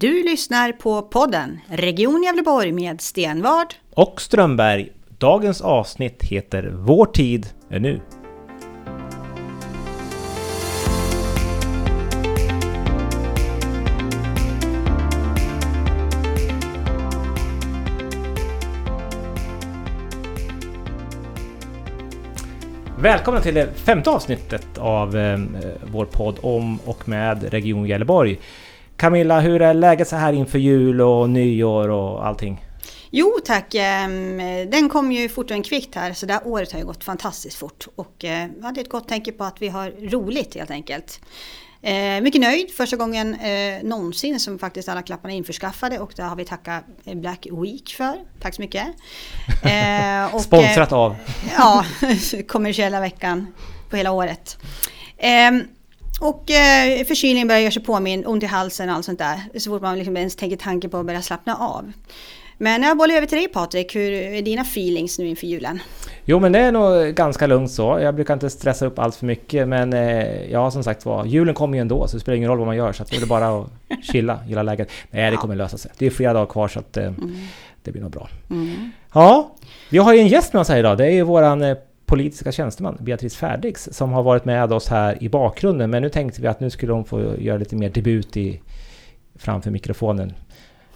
Du lyssnar på podden Region Gävleborg med Stenvard och Strömberg. Dagens avsnitt heter Vår tid är nu. Välkomna till det femte avsnittet av eh, vår podd om och med Region Gävleborg. Camilla, hur är läget så här inför jul och nyår och allting? Jo tack, ehm, den kom ju fort och kvickt här så det här året har ju gått fantastiskt fort och eh, jag hade ett gott tänke på att vi har roligt helt enkelt. Eh, mycket nöjd, första gången eh, någonsin som faktiskt alla klapparna är införskaffade och det har vi tackat Black Week för. Tack så mycket. Eh, och, Sponsrat av? ja, kommersiella veckan på hela året. Och eh, förkylningen börjar göra sig påminn, ont i halsen och allt sånt där. Så fort man liksom ens tänker tanken på att börja slappna av. Men jag bollar över till dig Patrik, hur är dina feelings nu inför julen? Jo men det är nog ganska lugnt så. Jag brukar inte stressa upp allt för mycket men eh, ja som sagt var, julen kommer ju ändå så det spelar ingen roll vad man gör så det är bara att chilla, gilla läget. Nej det kommer lösa sig. Det är flera dagar kvar så att eh, mm. det blir nog bra. Mm. Ja, vi har ju en gäst med oss här idag. Det är ju våran eh, politiska tjänsteman Beatrice Färdigs som har varit med oss här i bakgrunden. Men nu tänkte vi att nu skulle hon få göra lite mer debut i, framför mikrofonen.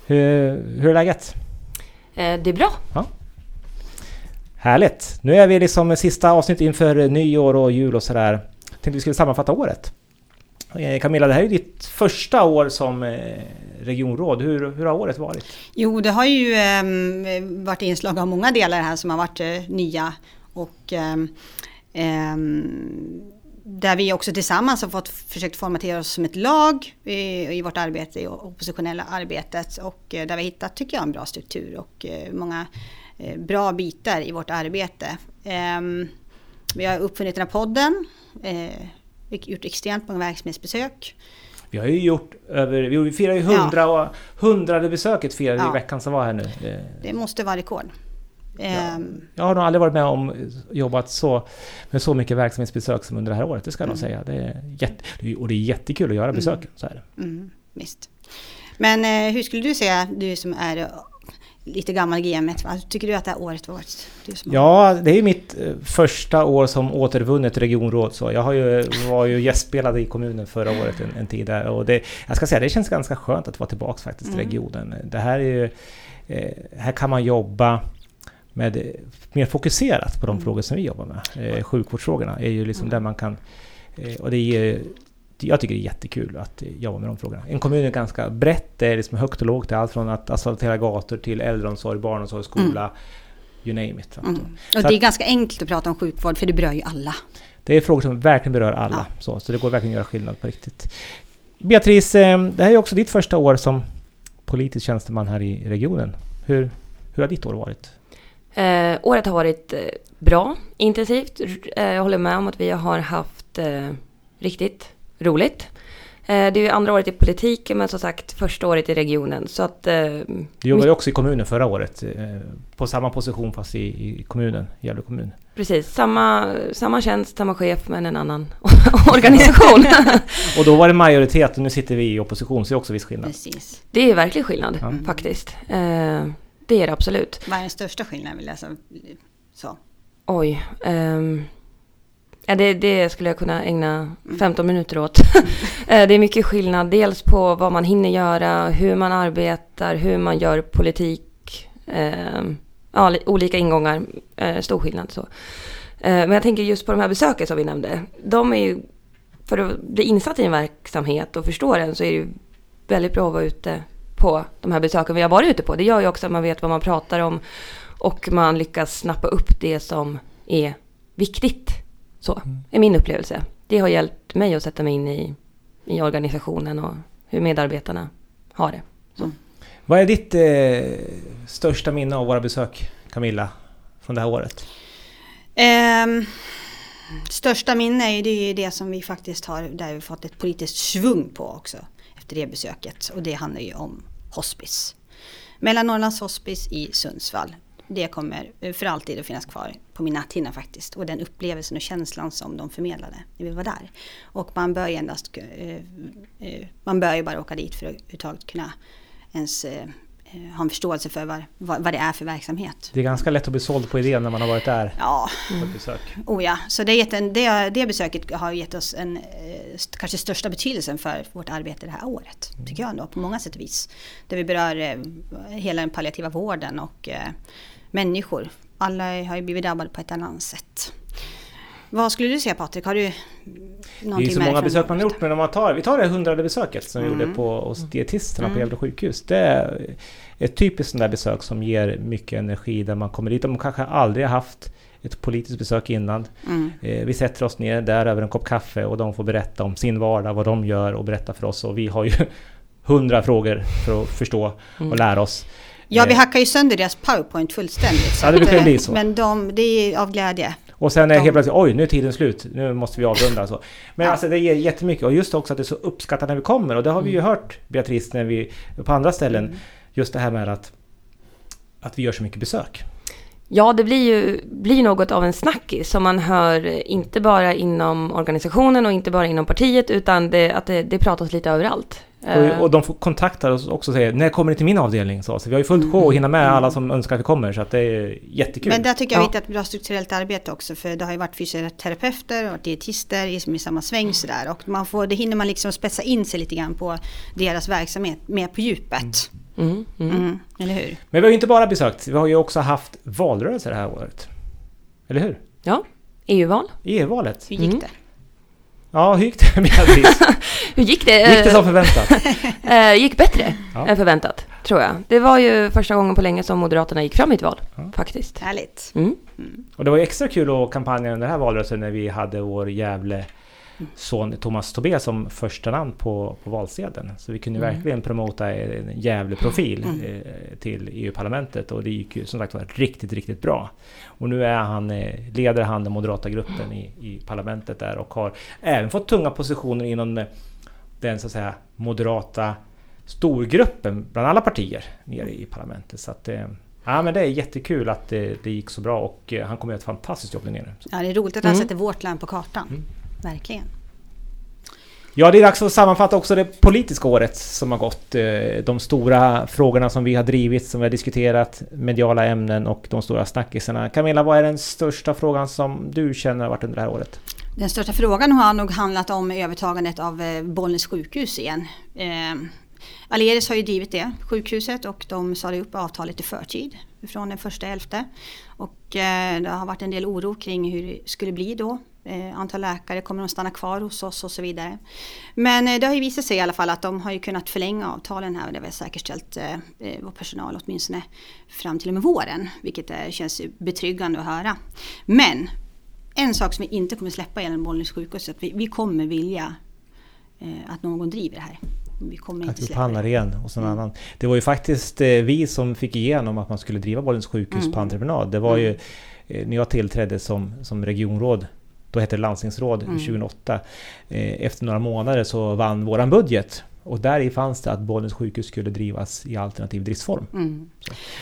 Hur, hur är läget? Eh, det är bra. Ja. Härligt! Nu är vi liksom sista avsnitt inför nyår och jul och sådär. Tänkte vi skulle sammanfatta året. Eh, Camilla, det här är ditt första år som eh, regionråd. Hur, hur har året varit? Jo, det har ju eh, varit inslag av många delar här som har varit eh, nya och ehm, ehm, där vi också tillsammans har fått försökt formatera oss som ett lag i, i vårt arbete, i oppositionella arbetet och eh, där vi hittat, tycker jag, en bra struktur och eh, många eh, bra bitar i vårt arbete. Ehm, vi har uppfunnit den här podden, gjort extremt många verksamhetsbesök. Vi har ju gjort över, vi firar ju hundra ja. hundrade besöket firar ja. i veckan som var här nu. Det måste vara rekord. Ja. Ehm. Jag har nog aldrig varit med om jobbat så, med så mycket verksamhetsbesök som under det här året, det ska jag mm. nog säga. Det är jätte, och det är jättekul att göra mm. besöken. Så är det. Mm, visst. Men eh, hur skulle du säga, du som är lite gammal i gamet, tycker du att det här året varit? Ja, det är mitt eh, första år som återvunnet regionråd. Så jag har ju, var ju gästspelare i kommunen förra året en, en tid där. Och det, jag ska säga, det känns ganska skönt att vara tillbaka faktiskt i mm. regionen. Det här är ju, eh, här kan man jobba med, mer fokuserat på de mm. frågor som vi jobbar med. Eh, sjukvårdsfrågorna är ju liksom mm. där man kan... Eh, och det är, jag tycker det är jättekul att jobba med de frågorna. En kommun är ganska brett, det är liksom högt och lågt. Det är allt från att asfaltera gator till äldreomsorg, barnomsorg, skola. Mm. You name it. Mm. Och det är ganska enkelt att prata om sjukvård för det berör ju alla. Det är frågor som verkligen berör alla. Ja. Så, så det går verkligen att göra skillnad på riktigt. Beatrice, eh, det här är också ditt första år som politisk tjänsteman här i regionen. Hur, hur har ditt år varit? Eh, året har varit eh, bra, intensivt. Eh, jag håller med om att vi har haft eh, riktigt roligt. Eh, det är ju andra året i politiken men som sagt första året i regionen. Så att, eh, du jobbade ju också i kommunen förra året. på samma position fast i, i kommunen, Gävle kommun. Precis, samma, samma tjänst, samma chef men en annan organisation. och då var det majoritet och nu sitter vi i opposition så det är också viss skillnad. Precis. Det är verkligen skillnad ja. faktiskt. Det är det absolut. Vad är den största skillnaden vill jag? Så. Oj. Um, ja, det, det, skulle jag kunna ägna 15 mm. minuter åt. Eh, det är mycket skillnad. Dels på vad man hinner göra, hur man arbetar, hur man gör politik. Um, ja, olika ingångar. Uh, stor skillnad så. Uh, men jag tänker just på de här besöken som vi nämnde. De är ju, för att bli insatt i en verksamhet och förstå den så är det ju väldigt bra att vara ute på de här besöken vi har varit ute på. Det gör ju också att man vet vad man pratar om och man lyckas snappa upp det som är viktigt. Så mm. är min upplevelse. Det har hjälpt mig att sätta mig in i, i organisationen och hur medarbetarna har det. Så. Mm. Vad är ditt eh, största minne av våra besök, Camilla, från det här året? Um, största minne är det, det som vi faktiskt har, där vi fått ett politiskt svung på också efter det besöket. Och det handlar ju om hospice. Mellannorrlands hospice i Sundsvall. det kommer eh, för alltid att finnas kvar på min näthinna faktiskt. Och den upplevelsen och känslan som de förmedlade när vi var där. Och man bör ju endast, eh, eh, man bör ju bara åka dit för att överhuvudtaget kunna ens ha en förståelse för vad, vad, vad det är för verksamhet. Det är ganska lätt att bli såld på idén när man har varit där Ja, på ett besök. Oh ja, så det, gett en, det, det besöket har gett oss en, eh, kanske största betydelsen för vårt arbete det här året. Tycker jag ändå, på många sätt och vis. Där vi berör eh, hela den palliativa vården och eh, människor. Alla har ju blivit drabbade på ett annat sätt. Vad skulle du säga Patrik? Har du Det är någonting så många besök man har gjort, men om man tar, vi tar det hundrade besöket som vi Mm. gjorde på, hos dietisterna på Mm. Gävle sjukhus. Det är ett typiskt sånt där besök som ger mycket energi där man kommer dit. De kanske aldrig har haft ett politiskt besök innan. Mm. Eh, Vi sätter oss ner där över en kopp kaffe och de får berätta om sin vardag, vad de gör och berätta för oss. Och vi har ju hundra frågor för att förstå Mm. och lära oss. Ja, vi Eh, hackar ju sönder deras powerpoint fullständigt. så Ja, det brukar eh, bli så. Men de, det är av glädje. Och sen är helt plötsligt, oj nu är tiden slut, nu måste vi avrunda. Så. Men Ja. alltså det ger jättemycket och just också att det är så uppskattat när vi kommer och det har vi ju hört Beatrice när vi på andra ställen. Mm. Just det här med att, att vi gör så mycket besök. Ja, det blir ju blir något av en snackis som man hör inte bara inom organisationen och inte bara inom partiet utan det, att det, det pratas lite överallt. Eh, Och, och de får kontaktar oss också och säger när kommer ni till min avdelning? Så, så vi har ju fullt sjå att hinna med alla som önskar att vi kommer så att det är jättekul. Men där tycker jag Ja. vi hittat ett bra strukturellt arbete också för det har ju varit fysioterapeuter och dietister i, i samma sväng sådär och man får, det hinner man liksom spetsa in sig lite grann på deras verksamhet mer på djupet. mm, mm. Mm. Eller hur? Men vi har ju inte bara besökt, vi har ju också haft valrörelser det här året. Eller hur? Ja, EU-val. EU-valet. Hur gick Mm. det? Ja, hur gick det Beatrice? Hur gick det? Gick det som förväntat? Eh, gick bättre Ja. än förväntat, tror jag. Det var ju första gången på länge som Moderaterna gick fram i ett val, Ja. faktiskt. Härligt. Mm. Och det var ju extra kul att kampanja under den här valrörelsen när vi hade vår Gävle son Thomas Tobé som första namn på, på valsedeln. Så vi kunde Mm. verkligen promota en Gävle-profil Mm. eh, till EU-parlamentet och det gick ju som sagt var riktigt, riktigt bra. Och nu är han, eh, leder han den moderata gruppen i, i parlamentet där och har även fått tunga positioner inom eh, den så att säga moderata storgruppen bland alla partier nere i parlamentet. Så att, ja, men det är jättekul att det, det gick så bra och han kommer göra ett fantastiskt jobb där nere. Ja, det är roligt att han Mm. sätter vårt land på kartan. Mm. Verkligen. Ja, det är dags att sammanfatta också det politiska året som har gått. Eh, De stora frågorna som vi har drivit, som vi har diskuterat, mediala ämnen och de stora snackisarna. Camilla, vad är den största frågan som du känner har varit under det här året? Den största frågan har nog handlat om övertagandet av eh, Bollnäs sjukhus igen. Eh, Aleris har ju drivit det, sjukhuset, och de sade upp avtalet i förtid från den första elfte. Och det har varit en del oro kring hur det skulle bli då. Eh, antal läkare, kommer de stanna kvar hos oss och så vidare. Men eh, det har ju visat sig i alla fall att de har ju kunnat förlänga avtalen här och det har säkerställt eh, vår personal åtminstone fram till och med våren. Vilket känns betryggande att höra. Men en sak som vi inte kommer släppa gällande Bollnäs sjukhus är att vi, vi kommer vilja att någon driver det här. Vi kommer Att inte släppa det. igen hos någon Mm. annan. Det var ju faktiskt vi som fick igenom att man skulle driva Bollens sjukhus Mm. på entreprenad. Det var ju Mm. när jag tillträdde som, som regionråd, då hette det landstingsråd Mm. 2008. Eh, efter några månader så vann våran budget. Och där i fanns det att Bollnäs sjukhus skulle drivas i alternativ driftsform. Mm.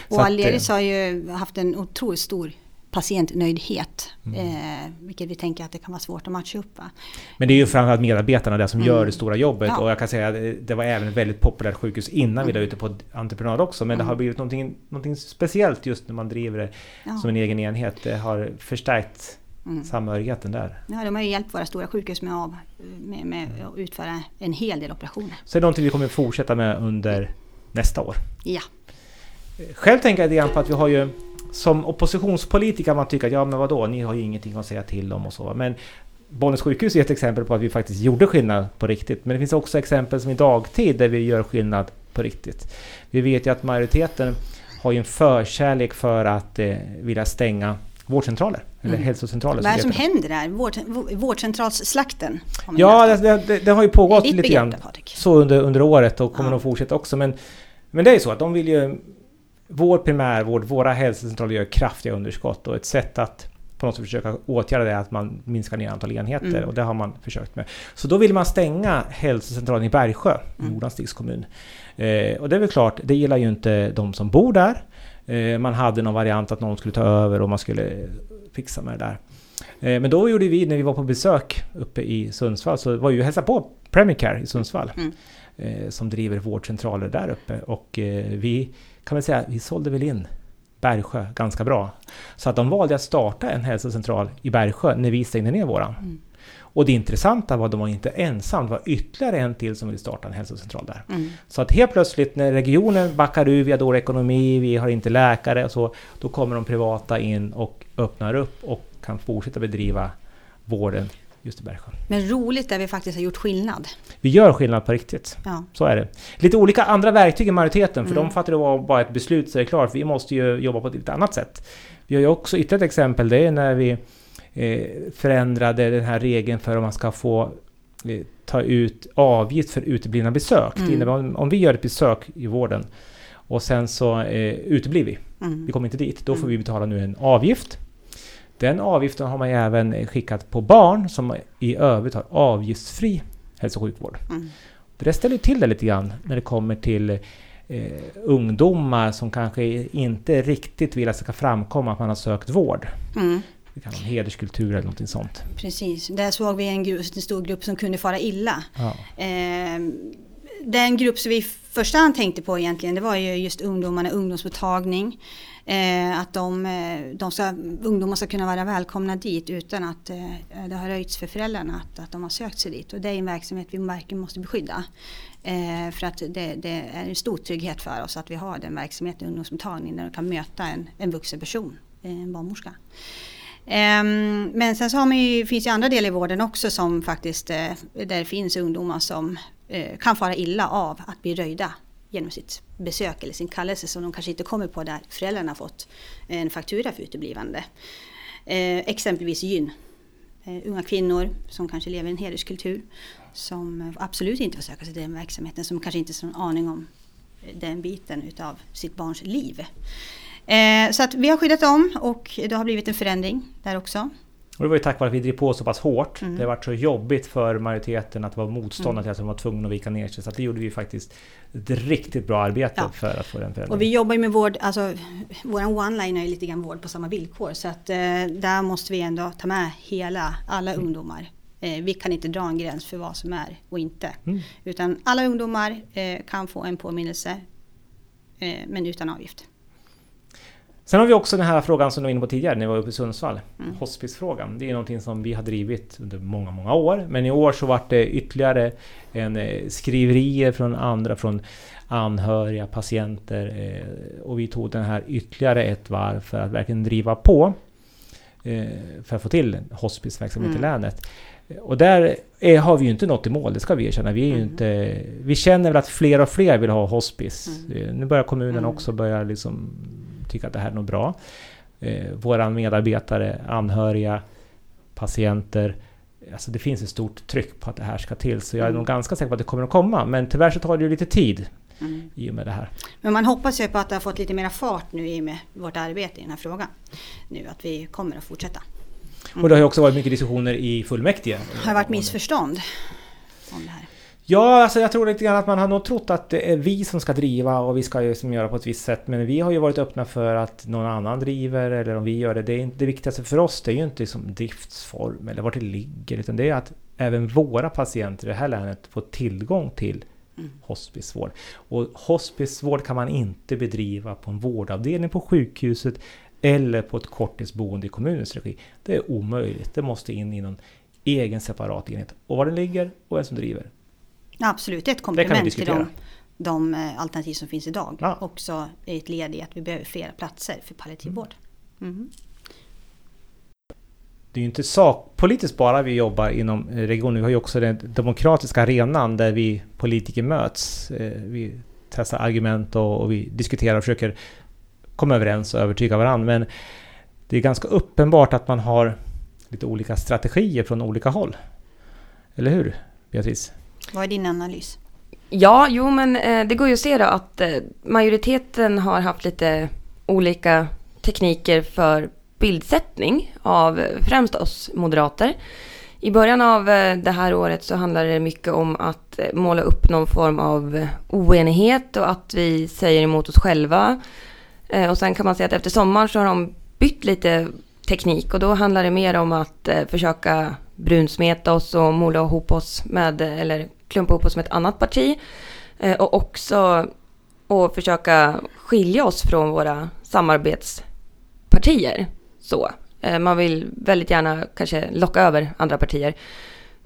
Och Aleris eh, har ju haft en otroligt stor patientnöjdhet. Mm. Eh, vilket vi tänker att det kan vara svårt att matcha upp. Va? Men det är ju framförallt medarbetarna där som Mm. gör det stora jobbet. Ja. Och jag kan säga att det- var även ett väldigt populärt sjukhus innan vi Mm. la ut det på entreprenad också. Men det Mm. har blivit någonting, någonting speciellt just när man driver det Ja. som en egen enhet. Det har förstärkt Mm. samhörigheten där. Ja, de har ju hjälpt våra stora sjukhus med, av, med, med att utföra en hel del operationer. Så det är någonting vi kommer fortsätta med under nästa år. Ja, Själv tänker jag lite grann på att vi har ju som oppositionspolitiker man tycker att ja men vadå, ni har ju ingenting att säga till om och så. Men Bollnäs sjukhus är ett exempel på att vi faktiskt gjorde skillnad på riktigt. Men det finns också exempel som i dagtid där vi gör skillnad på riktigt. Vi vet ju att majoriteten har ju en förkärlek för att eh, vilja stänga vårdcentraler. Eller Mm. hälsocentraler. vad är det som händer där? Vård, vårdcentralsslakten? Ja, läst det, det, det har ju pågått lite begrepp grann Patrik? så under, under året och kommer Ja. nog fortsätta också. Men, men det är ju så att de vill ju... Vår primärvård, våra hälsocentraler gör kraftiga underskott och ett sätt att på något sätt försöka åtgärda det är att man minskar ner antal enheter Mm. och det har man försökt med. Så då vill man stänga hälsocentralen i Bergsjö, Mm. Nordanstigs kommun. Eh, och det är väl klart, det gillar ju inte de som bor där. Eh, man hade någon variant att någon skulle ta över och man skulle fixa med det där. Eh, men då gjorde vi, när vi var på besök uppe i Sundsvall, så var och hälsade på Premier Care i Sundsvall. Mm. Eh, som driver vårdcentraler där uppe. Och eh, vi kan väl säga, vi sålde väl in Bergsjö ganska bra. Så att de valde att starta en hälsocentral i Bergsjö när vi stängde ner våran. Mm. Och det intressanta var att de var inte ensamma, det var ytterligare en till som ville starta en hälsocentral där. Mm. Så att helt plötsligt när regionen backar ur, vi har dålig ekonomi, vi har inte läkare och så, då kommer de privata in och öppnar upp och kan fortsätta bedriva vården just i Bergsjön. Men roligt där vi faktiskt har gjort skillnad. Vi gör skillnad på riktigt. Ja. Så är det. Lite olika andra verktyg i majoriteten, för mm. de fattar det var bara ett beslut så är det klart, vi måste ju jobba på ett lite annat sätt. Vi har ju också ytterligare ett exempel, det är när vi förändrade den här regeln för om man ska få eh, ta ut avgift för uteblivna besök. Mm. Det innebär om, om vi gör ett besök i vården och sen så eh, uteblir vi, mm. vi kommer inte dit, då får vi betala nu en avgift den avgiften har man även skickat på barn som i övrigt har avgiftsfri hälso och sjukvård. Mm. Det ställer till det lite grann när det kommer till eh, ungdomar som kanske inte riktigt vill att det ska framkomma att man har sökt vård. Mm. Det kan vara hederskultur eller något sånt. Precis, där såg vi en, en stor grupp som kunde fara illa. Ja. Eh, den grupp som vi i första hand tänkte på egentligen det var ju just ungdomarna, ungdomsmottagning. Eh, att de, eh, de ska, ungdomar ska kunna vara välkomna dit utan att eh, det har röjts för föräldrarna att, att de har sökt sig dit. Och det är en verksamhet vi verkligen måste beskydda. Eh, för att det, det, är en stor trygghet för oss att vi har den verksamheten i ungdomsmottagning där de kan möta en, en vuxen person, en barnmorska. Ehm, men sen så har man ju, finns ju andra delar i vården också som faktiskt, eh, där det finns ungdomar som eh, kan fara illa av att bli röjda genom sitt besök eller sin kallelse som de kanske inte kommer på där föräldrarna fått en faktura för uteblivande. Eh, exempelvis gyn. Unga kvinnor som kanske lever i en hederskultur som absolut inte får söka sig till den verksamheten, som kanske inte har någon aning om den biten utav sitt barns liv. Eh, så att vi har skyddat dem och det har blivit en förändring där också. Och det var ju tack vare att vi drev på så pass hårt. Mm. Det har varit så jobbigt för majoriteten att vara motståndare mm. till att de var tvungna att vika ner sig. Så det gjorde vi faktiskt ett riktigt bra arbete ja. för att få den förändringen. Och vi jobbar ju med vård, alltså våran one-line är lite grann vård på samma villkor. Så att eh, där måste vi ändå ta med hela, alla mm. ungdomar. Eh, vi kan inte dra en gräns för vad som är och inte. Mm. Utan alla ungdomar eh, kan få en påminnelse eh, men utan avgift. Sen har vi också den här frågan som du var inne på tidigare när vi var uppe i Sundsvall. Mm. Hospicefrågan. Det är någonting som vi har drivit under många, många år. Men i år så vart det ytterligare en eh, skriverier från andra, från anhöriga, patienter. Eh, och vi tog den här ytterligare ett varv för att verkligen driva på. Eh, för att få till hospiceverksamhet mm. i länet. Och där är, har vi ju inte nått i mål, det ska vi erkänna. Vi, är mm. inte, vi känner väl att fler och fler vill ha hospice. Mm. Nu börjar kommunen mm. också börja liksom tycka att det här är något bra. Eh, våra medarbetare, anhöriga, patienter. Alltså det finns ett stort tryck på att det här ska till. Så jag är mm. nog ganska säker på att det kommer att komma. Men tyvärr så tar det ju lite tid. Mm. i och med det här. Men man hoppas ju på att det har fått lite mer fart nu i och med vårt arbete i den här frågan. Nu att vi kommer att fortsätta. Mm. Och det har ju också varit mycket diskussioner i fullmäktige. Det har varit missförstånd om det här. Ja, alltså jag tror lite grann att man har nog trott att det är vi som ska driva och vi ska ju som göra på ett visst sätt. Men vi har ju varit öppna för att någon annan driver eller om vi gör det. Det, är inte, det viktigaste för oss det är ju inte liksom driftsform eller vart det ligger. Utan det är att även våra patienter i det här länet får tillgång till mm. hospicevård. Och hospicevård kan man inte bedriva på en vårdavdelning på sjukhuset eller på ett korttidsboende i kommunens regi. Det är omöjligt. Det måste in i någon egen separat enhet. Och var den ligger och vem som driver. Absolut, det är ett komplement till de, de, eh, alternativ som finns idag. Ja. Också ett led i att vi behöver fler platser för palliativ vård. Mm. Det är ju inte sakpolitiskt bara vi jobbar inom regionen. Vi har ju också den demokratiska arenan där vi politiker möts. Eh, vi testar argument och, och vi diskuterar och försöker komma överens och övertyga varandra. Men det är ganska uppenbart att man har lite olika strategier från olika håll. Eller hur, Beatrice? Vad är din analys? Ja, jo men eh, det går ju att se då att eh, majoriteten har haft lite olika tekniker för bildsättning av främst oss moderater. I början av eh, det här året så handlade det mycket om att eh, måla upp någon form av oenighet och att vi säger emot oss själva. Eh, och sen kan man säga att efter sommaren så har de bytt lite teknik och då handlar det mer om att eh, försöka brunsmeta oss och mola ihop oss med, eller klumpa ihop oss med ett annat parti. Eh, och också att försöka skilja oss från våra samarbetspartier. Så. Eh, man vill väldigt gärna kanske locka över andra partier.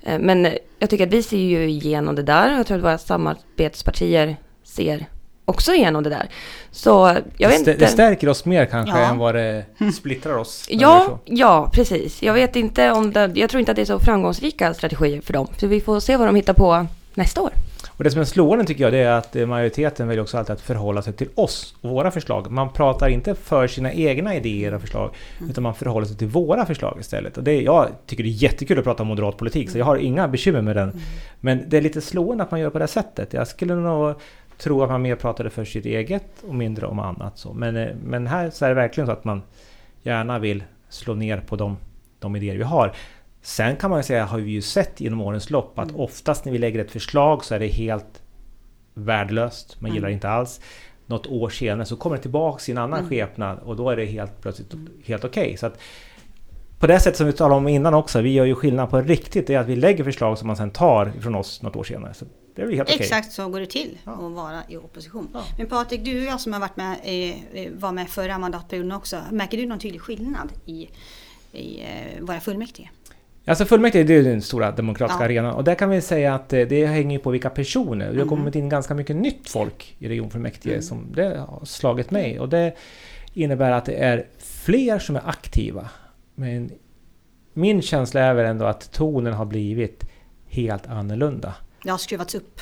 Eh, men jag tycker att vi ser ju igenom det där och jag tror att våra samarbetspartier ser också igenom det där. Så jag vet inte. Det stärker oss mer kanske Ja. än vad det splittrar oss. Ja, ja, precis. Jag vet inte om det, jag tror inte att det är så framgångsrika strategier för dem. Så vi får se vad de hittar på nästa år. Och det som är slående tycker jag det är att eh, majoriteten väljer också alltid att förhålla sig till oss och våra förslag. Man pratar inte för sina egna idéer och förslag utan man förhåller sig till våra förslag istället. Och det, jag tycker det är jättekul att prata om moderat politik så jag har inga bekymmer med den. Men det är lite slående att man gör på det här sättet. Jag skulle nog tro att man mer pratade för sitt eget och mindre om annat. Så. Men, eh, men här så är det verkligen så att man gärna vill slå ner på de, de idéer vi har. Sen kan man ju säga, har vi ju sett genom årens lopp att oftast när vi lägger ett förslag så är det helt värdelöst. Man gillar det inte alls. Något år senare så kommer det tillbaks i en annan skepnad och då är det helt plötsligt helt okej. Så att på det sätt som vi talade om innan också, vi gör ju skillnad på riktigt, det är att vi lägger förslag som man sen tar från oss något år senare. Så det är väl helt okej. Exakt så går det till Ja. att vara i opposition. Ja. Men Patrik, du och jag som har varit med, eh, eh, var med förra mandatperioden också. Märker du någon tydlig skillnad i, i eh, våra fullmäktige? Alltså fullmäktige det är den stora demokratiska Ja. arenan och där kan vi säga att det hänger på vilka personer. Det har Mm. kommit in ganska mycket nytt folk i regionfullmäktige som det har slagit mig och det innebär att det är fler som är aktiva. Men min känsla är väl ändå att tonen har blivit helt annorlunda. Det har skruvats upp.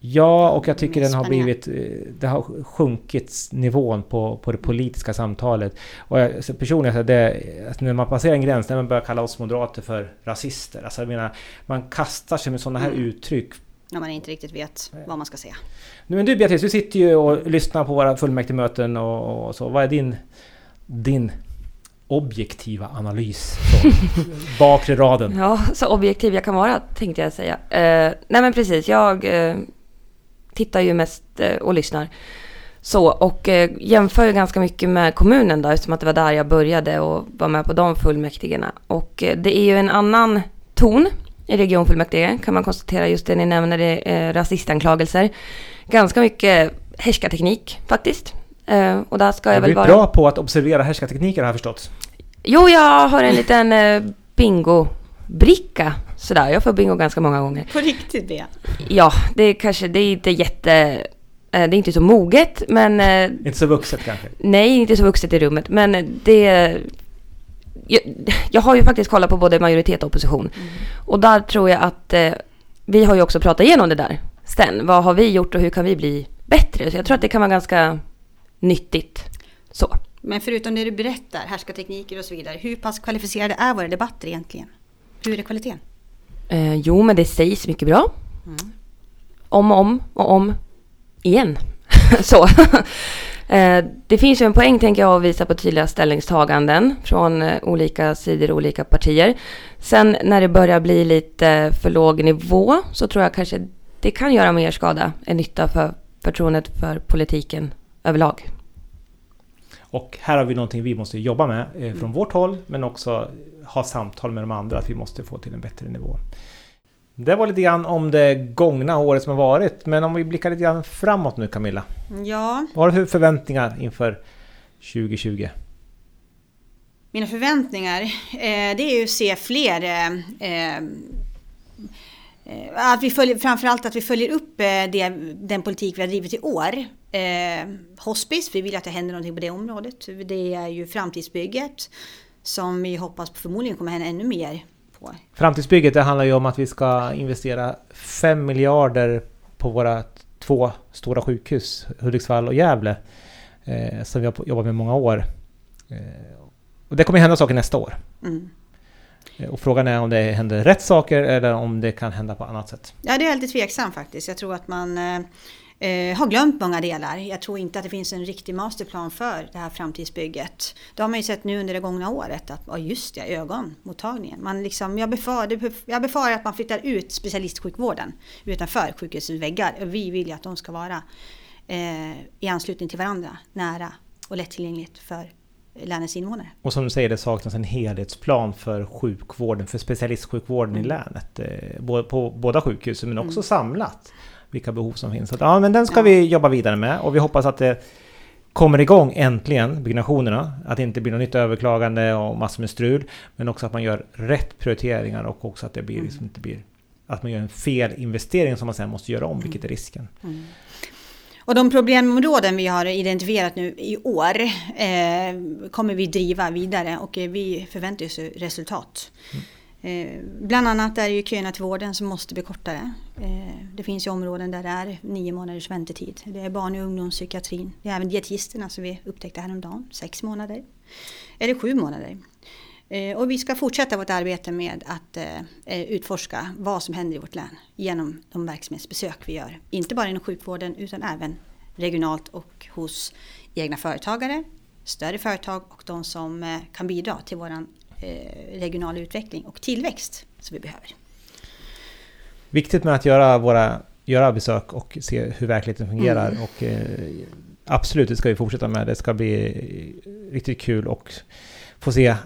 Ja, och jag tycker den har blivit... eh, Det har sjunkit nivån på, på det politiska samtalet. Och jag, personligen, det, att när man passerar en gräns, när man börjar kalla oss moderater för rasister. Alltså jag menar, man kastar sig med sådana här Mm. uttryck. När man inte riktigt vet vad man ska säga. Men du Beatrice, du sitter ju och lyssnar på våra fullmäktigemöten och, och så. Vad är din, din objektiva analys från bakre raden? Ja, så objektiv jag kan vara tänkte jag säga. Eh, nej men precis, jag eh, tittar ju mest eh, och lyssnar. Så, och eh, jämför ju ganska mycket med kommunen då, eftersom att det var där jag började och var med på de fullmäktigena. Och eh, det är ju en annan ton i regionfullmäktige, kan man konstatera. Just det ni nämner, det är rasistanklagelser. Ganska mycket härskarteknik faktiskt. Eh, och där ska jag Jag väl är vara... bra på att observera härskartekniker har jag förstått. Jo, jag har en liten eh, bingo-bricka. Sådär, jag får bingo ganska många gånger. På riktigt Bea? Ja, det är kanske, det är inte jätte... eh, Det är inte så moget, men... eh, Inte så vuxet kanske. Nej, inte så vuxet i rummet, men det... Jag, jag har ju faktiskt kollat på både majoritet och opposition. Och där tror jag att eh, vi har ju också pratat igenom det där sen. Vad har vi gjort och hur kan vi bli bättre? Så jag tror att det kan vara ganska nyttigt. Så. Men förutom det du berättar, härskartekniker och så vidare. Hur pass kvalificerade är våra debatter egentligen? Hur är kvaliteten? Eh, jo, men det sägs mycket bra. Om och om och om igen. så. eh, det finns ju en poäng, tänker jag, att visa på tydliga ställningstaganden från eh, olika sidor och olika partier. Sen när det börjar bli lite för låg nivå så tror jag kanske det kan göra mer skada än nytta för förtroendet för politiken överlag. Och här har vi någonting vi måste jobba med eh, från vårt håll men också ha samtal med de andra att vi måste få till en bättre nivå. Det var lite grann om det gångna året som har varit men om vi blickar lite grann framåt nu Camilla. Ja, Vad har du för förväntningar inför 2020? mina förväntningar, eh, det är ju att se fler eh, eh, att vi följer, framförallt att vi följer upp eh, det, den politik vi har drivit i år. Eh, hospice, vi vill att det händer någonting på det området. Det är ju framtidsbygget som vi hoppas förmodligen kommer hända ännu mer på. Framtidsbygget det handlar ju om att vi ska investera 5 miljarder på våra två stora sjukhus, Hudiksvall och Gävle, eh, som vi har jobbat med många år. Eh, och det kommer hända saker nästa år. Mm. Eh, och frågan är om det händer rätt saker eller om det kan hända på annat sätt. Ja, det är jag lite tveksam faktiskt. Jag tror att man eh, eh, har glömt många delar. Jag tror inte att det finns en riktig masterplan för det här framtidsbygget. Det har man ju sett nu under det gångna året att, ja just det, ögonmottagningen. Man liksom, jag, befarar, jag befarar att man flyttar ut specialistsjukvården utanför sjukhusets väggar. Vi vill ju att de ska vara eh, i anslutning till varandra, nära. och lättillgängligt för länets invånare. Och som du säger, det saknas en helhetsplan för sjukvården, för specialistsjukvården i länet. Eh, på båda sjukhusen, men också mm. samlat vilka behov som finns. Så att, ja, men den ska ja. vi jobba vidare med och vi hoppas att det kommer igång äntligen, byggnationerna. Att det inte blir något nytt överklagande och massor med strul. Men också att man gör rätt prioriteringar och också att det blir, mm. liksom, inte blir att man gör en fel investering som man sen måste göra om, vilket är risken. Mm. Och de problemområden vi har identifierat nu i år eh, kommer vi driva vidare och eh, vi förväntar oss resultat. Mm. Eh, bland annat är det ju köerna till vården som måste bli kortare. Eh, det finns ju områden där det är nio månaders väntetid. Det är barn och ungdomspsykiatrin. Det är även dietisterna som vi upptäckte häromdagen, sex månader. Eller sju månader. Eh, och vi ska fortsätta vårt arbete med att eh, eh, utforska vad som händer i vårt län genom de verksamhetsbesök vi gör. Inte bara inom sjukvården utan även regionalt och hos egna företagare, större företag och de som kan bidra till vår regionala utveckling och tillväxt som vi behöver. Viktigt med att göra våra göra besök och se hur verkligheten fungerar. Mm. Och, absolut, det ska vi fortsätta med. Det ska bli riktigt kul och få se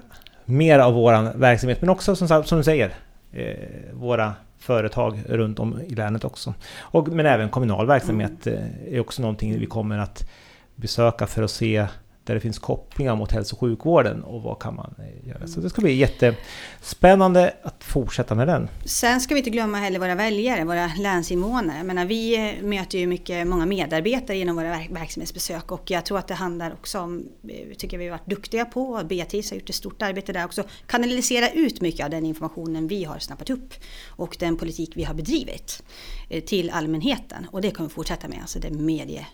mer av vår verksamhet, men också som, som du säger, eh, våra företag runt om i länet också. Och, men även kommunal verksamhet mm. eh, är också någonting vi kommer att besöka för att se där det finns kopplingar mot hälso och sjukvården och vad kan man eh, göra. Så det ska bli jättespännande att fortsätta med den. Sen ska vi inte glömma heller våra väljare, våra länsinvånare. menar, vi eh, möter ju mycket, många medarbetare genom våra verksamhetsbesök och jag tror att det handlar också om, eh, tycker vi har varit duktiga på, Beatrice har gjort ett stort arbete där också, kanalisera ut mycket av den informationen vi har snappat upp och den politik vi har bedrivit till allmänheten och det kommer vi fortsätta med, alltså det medie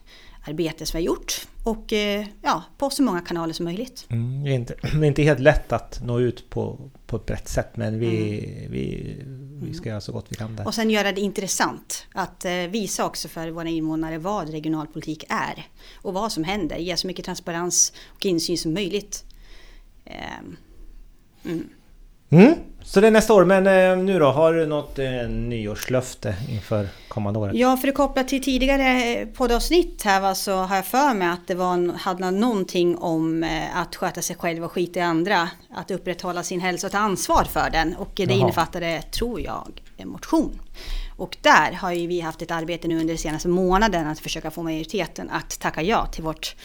arbete som vi har gjort och eh, ja, på så många kanaler som möjligt. Mm, det, är inte, det är inte helt lätt att nå ut på, på ett brett sätt men vi, mm. vi, vi ska göra så gott vi kan där. Och sen göra det intressant att eh, visa också för våra invånare vad regionalpolitik är och vad som händer. Ge så mycket transparens och insyn som möjligt. Ehm, mm. Mm. Så det är nästa år, men eh, nu då? Har du något eh, nyårslöfte inför kommande året? Ja, för att koppla till tidigare poddavsnitt här va, så har jag för mig att det var, hade någonting om eh, att sköta sig själv och skita i andra. Att upprätthålla sin hälsa och ta ansvar för den. Och det Jaha. innefattade, tror jag, motion. Och där har ju vi haft ett arbete nu under de senaste månaden att försöka få majoriteten att tacka ja till vårt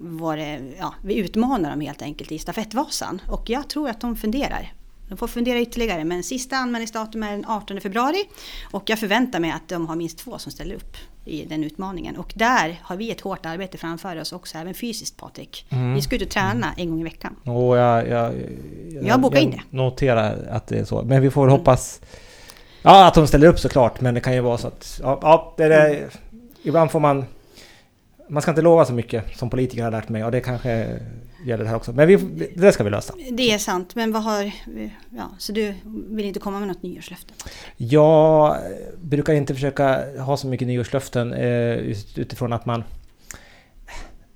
vår, ja, vi utmanar dem helt enkelt i stafettvasan. Och jag tror att de funderar de får fundera ytterligare men sista anmälningsdatum är den 18 februari och jag förväntar mig att de har minst två som ställer upp i den utmaningen. Och där har vi ett hårt arbete framför oss också, även fysiskt Patrik. Mm. Vi ska ut och träna mm. en gång i veckan. Och jag, jag, jag, jag bokar in det. noterar att det är så. Men vi får mm. hoppas Ja, att de ställer upp såklart. Men det kan ju vara så att... Ja, ja det är, ibland får man... Man ska inte lova så mycket som politiker har lärt mig. Och det kanske gäller det här också. Men vi, det ska vi lösa. Det är sant, men vad har... Ja, så du vill inte komma med något nyårslöfte? Jag brukar inte försöka ha så mycket nyårslöften eh, utifrån att man...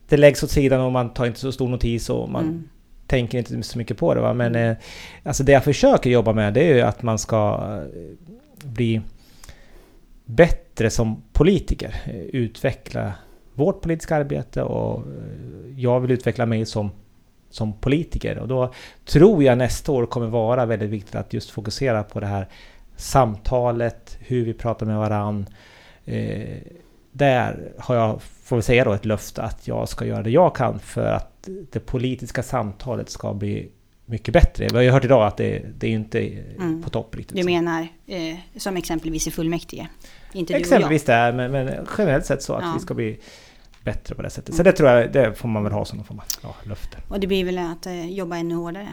Det läggs åt sidan och man tar inte så stor notis och man mm. tänker inte så mycket på det. Va? Men eh, alltså det jag försöker jobba med det är ju att man ska eh, bli bättre som politiker. Utveckla vårt politiska arbete och eh, jag vill utveckla mig som, som politiker. Och då tror jag nästa år kommer vara väldigt viktigt att just fokusera på det här samtalet, hur vi pratar med varann. Eh, där har jag, får vi säga då, ett löfte att jag ska göra det jag kan för att det politiska samtalet ska bli mycket bättre. Vi har ju hört idag att det, det är inte mm. på topp riktigt. Du menar eh, som exempelvis i fullmäktige? Inte exempelvis du och jag. där, men, men generellt sett så att ja. vi ska bli bättre på det sättet. Så det tror jag, det får man väl ha som någon form av ja, löfte. Och det blir väl att eh, jobba ännu hårdare?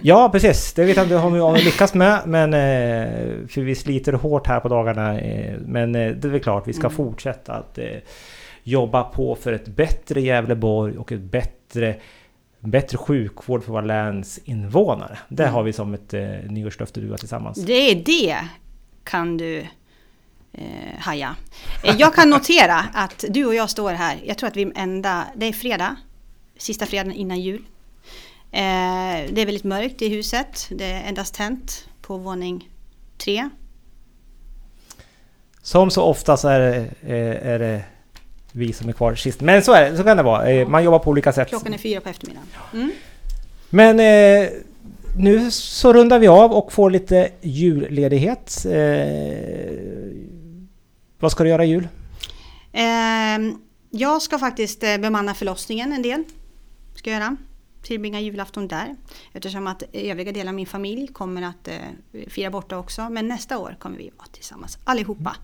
Ja, precis. Det vet jag inte om vi lyckas med. Men, eh, för vi sliter hårt här på dagarna. Eh, men eh, det är väl klart, vi ska mm. fortsätta att jobba på för ett bättre Gävleborg och ett bättre, bättre sjukvård för våra läns invånare. Det mm. har vi som ett eh, nyårslöfte du och tillsammans. Det är det kan du eh, haja. Eh, jag kan notera att du och jag står här, jag tror att vi är enda, det är fredag, sista fredagen innan jul. Eh, det är väldigt mörkt i huset, det är endast tänt på våning tre. Som så ofta så är det, eh, är det vi som är kvar sist. Men så är det, så kan det vara. Eh, Man jobbar på olika sätt. Klockan är fyra på eftermiddagen. Mm. Men eh, nu så rundar vi av och får lite julledighet. Eh, vad ska du göra i jul? Ehm, jag ska faktiskt eh, bemanna förlossningen en del. Ska jag göra. Tillbringa julafton där. Eftersom att övriga delar av min familj kommer att eh, fira borta också. Men nästa år kommer vi vara tillsammans allihopa.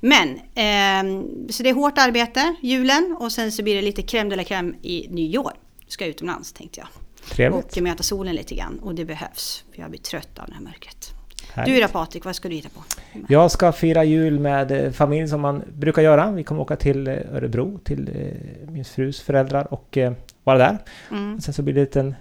Men, ehm, så det är hårt arbete, julen. Och sen så blir det lite crème de la crème i nyår. Ska jag utomlands tänkte jag. Trevligt. Och möta solen lite grann. Och det behövs. För jag blir trött av det här mörkret. Härligt. Du då Patrik, vad ska du hitta på? Jag ska fira jul med eh, familj som man brukar göra. Vi kommer åka till eh, Örebro till eh, min frus föräldrar och eh, vara där. Mm. Sen så blir det en liten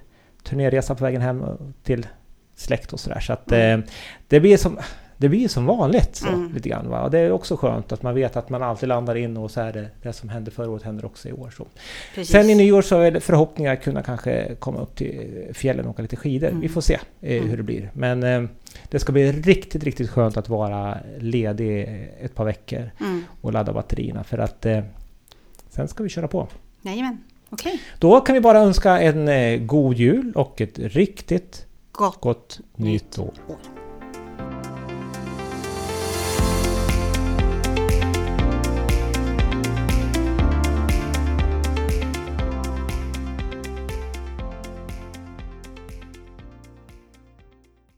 turnéresa på vägen hem till släkt och sådär. Så att Mm. eh, det blir som det blir som vanligt så, Mm. lite grann. Va? Och det är också skönt att man vet att man alltid landar in och så är det det som hände förra året händer också i år. Så. Precis. Sen i nyår så är det förhoppningar att kunna kanske komma upp till fjällen och åka lite skidor. Mm. Vi får se eh, Mm. hur det blir. Men eh, det ska bli riktigt, riktigt skönt att vara ledig ett par veckor Mm. och ladda batterierna för att eh, sen ska vi köra på. Jajamän, Okay. Då kan vi bara önska en eh, god jul och ett riktigt gott, gott nytt år. år.